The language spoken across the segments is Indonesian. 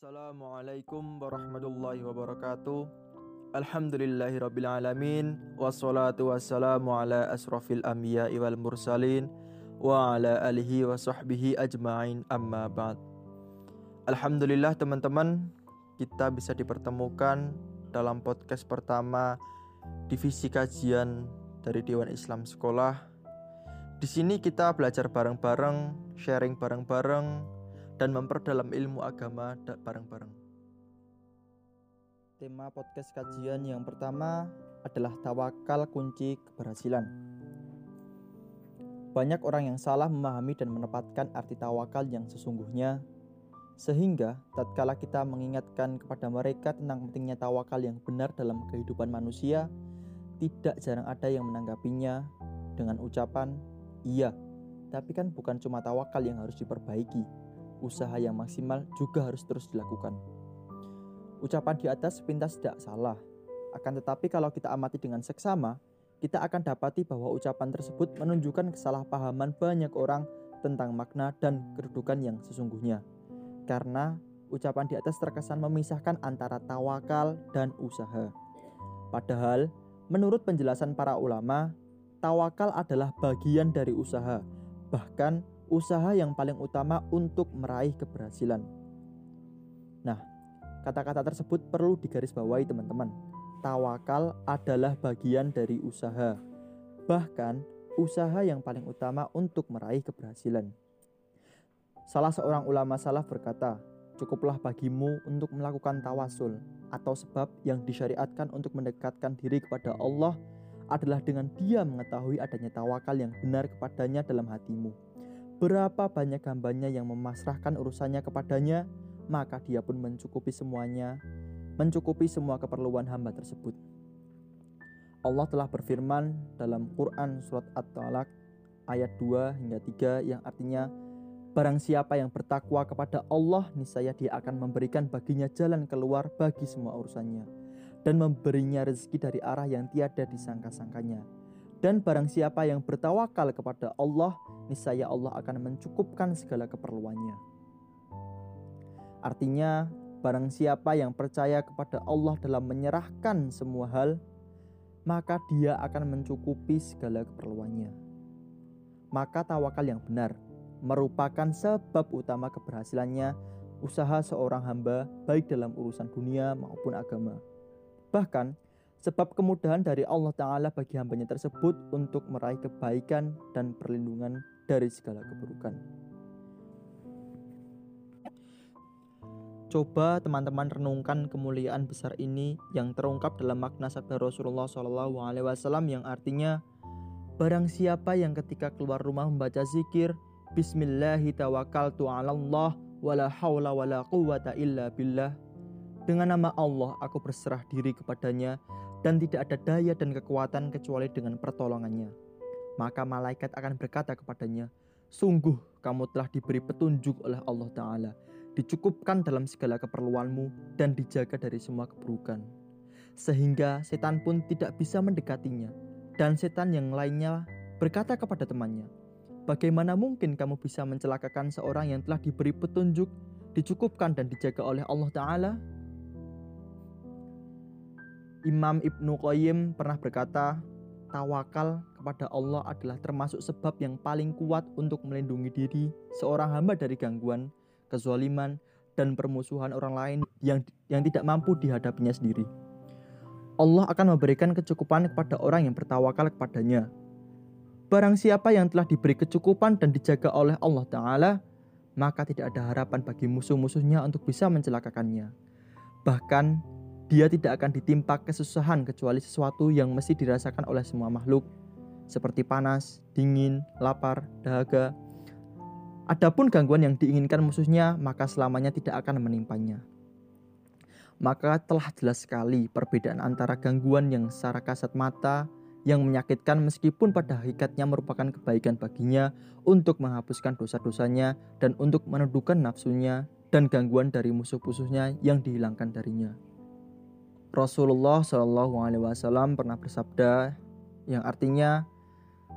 Assalamualaikum warahmatullahi wabarakatuh. Alhamdulillahirrabbilalamin Wassalatu wassalamu ala asrafil anbiya wal mursalin Wa ala alihi wa sahbihi ajma'in. Amma ba'd. Alhamdulillah teman-teman Kita bisa dipertemukan dalam podcast pertama Divisi kajian dari Dewan Islam Sekolah. Di sini kita belajar bareng-bareng, sharing bareng-bareng, dan memperdalam ilmu agama bareng-bareng. Tema podcast kajian yang pertama adalah tawakal kunci keberhasilan. Banyak orang yang salah memahami dan menempatkan arti tawakal yang sesungguhnya, sehingga tatkala kita mengingatkan kepada mereka tentang pentingnya tawakal yang benar dalam kehidupan manusia, tidak jarang ada yang menanggapinya dengan ucapan, "Iya, tapi kan bukan cuma tawakal yang harus diperbaiki, usaha yang maksimal juga harus terus dilakukan. Ucapan di atas sepintas tidak salah, akan tetapi kalau kita amati dengan seksama, kita akan dapati bahwa ucapan tersebut menunjukkan kesalahpahaman banyak orang tentang makna dan kedudukan yang sesungguhnya. Karena ucapan di atas terkesan memisahkan antara tawakal dan usaha. Padahal, menurut penjelasan para ulama, tawakal adalah bagian dari usaha, bahkan usaha yang paling utama untuk meraih keberhasilan. Nah, kata-kata tersebut perlu digarisbawahi teman-teman. Tawakal adalah bagian dari usaha. Bahkan usaha yang paling utama untuk meraih keberhasilan. Salah seorang ulama salaf berkata, "Cukuplah bagimu untuk melakukan tawasul atau sebab yang disyariatkan untuk mendekatkan diri kepada Allah adalah dengan dia mengetahui adanya tawakal yang benar kepadanya dalam hatimu." Berapa banyak hambanya yang memasrahkan urusannya kepadanya, maka dia pun mencukupi semuanya, mencukupi semua keperluan hamba tersebut. Allah telah berfirman dalam Quran surat At-Talaq ayat 2 hingga 3 yang artinya Barang siapa yang bertakwa kepada Allah, niscaya dia akan memberikan baginya jalan keluar bagi semua urusannya dan memberinya rezeki dari arah yang tiada disangka-sangkanya dan barang siapa yang bertawakal kepada Allah, niscaya Allah akan mencukupkan segala keperluannya. Artinya, barang siapa yang percaya kepada Allah dalam menyerahkan semua hal, maka dia akan mencukupi segala keperluannya. Maka tawakal yang benar merupakan sebab utama keberhasilannya usaha seorang hamba baik dalam urusan dunia maupun agama. Bahkan, Sebab kemudahan dari Allah Ta'ala bagi hambanya tersebut untuk meraih kebaikan dan perlindungan dari segala keburukan. Coba teman-teman renungkan kemuliaan besar ini yang terungkap dalam makna sabda Rasulullah SAW yang artinya Barang siapa yang ketika keluar rumah membaca zikir Bismillahi Allah wala hawla wala quwata illa billah Dengan nama Allah aku berserah diri kepadanya dan tidak ada daya dan kekuatan kecuali dengan pertolongannya. Maka malaikat akan berkata kepadanya, Sungguh kamu telah diberi petunjuk oleh Allah Ta'ala, dicukupkan dalam segala keperluanmu dan dijaga dari semua keburukan. Sehingga setan pun tidak bisa mendekatinya. Dan setan yang lainnya berkata kepada temannya, Bagaimana mungkin kamu bisa mencelakakan seorang yang telah diberi petunjuk, dicukupkan dan dijaga oleh Allah Ta'ala? Imam Ibnu Qayyim pernah berkata, tawakal kepada Allah adalah termasuk sebab yang paling kuat untuk melindungi diri seorang hamba dari gangguan, kezaliman, dan permusuhan orang lain yang yang tidak mampu dihadapinya sendiri. Allah akan memberikan kecukupan kepada orang yang bertawakal kepadanya. Barang siapa yang telah diberi kecukupan dan dijaga oleh Allah Ta'ala, maka tidak ada harapan bagi musuh-musuhnya untuk bisa mencelakakannya. Bahkan dia tidak akan ditimpa kesusahan kecuali sesuatu yang mesti dirasakan oleh semua makhluk, seperti panas, dingin, lapar, dahaga. Adapun gangguan yang diinginkan musuhnya, maka selamanya tidak akan menimpanya. Maka telah jelas sekali perbedaan antara gangguan yang secara kasat mata yang menyakitkan meskipun pada hakikatnya merupakan kebaikan baginya untuk menghapuskan dosa-dosanya dan untuk menundukkan nafsunya dan gangguan dari musuh-musuhnya yang dihilangkan darinya. Rasulullah Shallallahu Alaihi Wasallam pernah bersabda yang artinya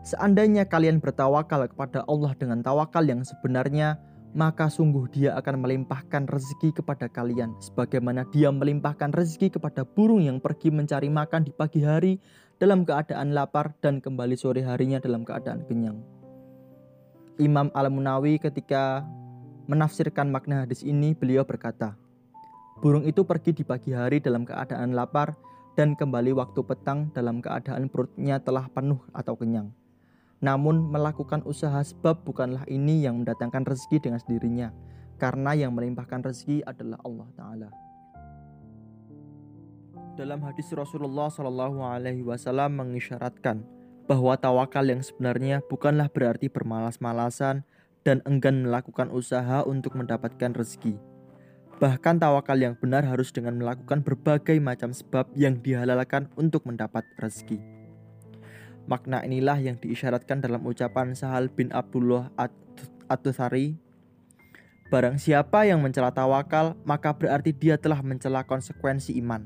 seandainya kalian bertawakal kepada Allah dengan tawakal yang sebenarnya maka sungguh dia akan melimpahkan rezeki kepada kalian sebagaimana dia melimpahkan rezeki kepada burung yang pergi mencari makan di pagi hari dalam keadaan lapar dan kembali sore harinya dalam keadaan kenyang. Imam Al-Munawi ketika menafsirkan makna hadis ini beliau berkata, Burung itu pergi di pagi hari dalam keadaan lapar dan kembali waktu petang dalam keadaan perutnya telah penuh atau kenyang. Namun melakukan usaha sebab bukanlah ini yang mendatangkan rezeki dengan sendirinya, karena yang melimpahkan rezeki adalah Allah Taala. Dalam hadis Rasulullah Shallallahu Alaihi Wasallam mengisyaratkan bahwa tawakal yang sebenarnya bukanlah berarti bermalas-malasan dan enggan melakukan usaha untuk mendapatkan rezeki. Bahkan tawakal yang benar harus dengan melakukan berbagai macam sebab yang dihalalkan untuk mendapat rezeki. Makna inilah yang diisyaratkan dalam ucapan Sahal bin Abdullah At-Tuthari Barang siapa yang mencela tawakal, maka berarti dia telah mencela konsekuensi iman.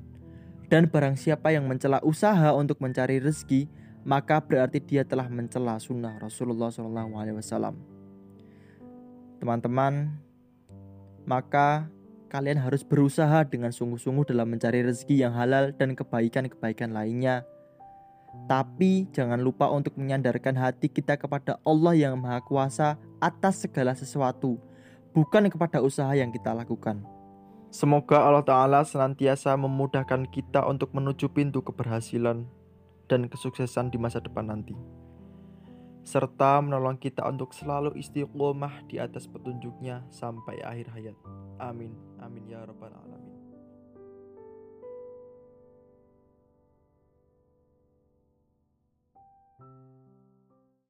Dan barang siapa yang mencela usaha untuk mencari rezeki, maka berarti dia telah mencela sunnah Rasulullah SAW. Teman-teman, maka kalian harus berusaha dengan sungguh-sungguh dalam mencari rezeki yang halal dan kebaikan-kebaikan lainnya tapi jangan lupa untuk menyandarkan hati kita kepada Allah yang Maha Kuasa atas segala sesuatu, bukan kepada usaha yang kita lakukan. Semoga Allah Ta'ala senantiasa memudahkan kita untuk menuju pintu keberhasilan dan kesuksesan di masa depan nanti. Serta menolong kita untuk selalu istiqomah di atas petunjuknya sampai akhir hayat. Amin. Amin ya Rabbal Alamin.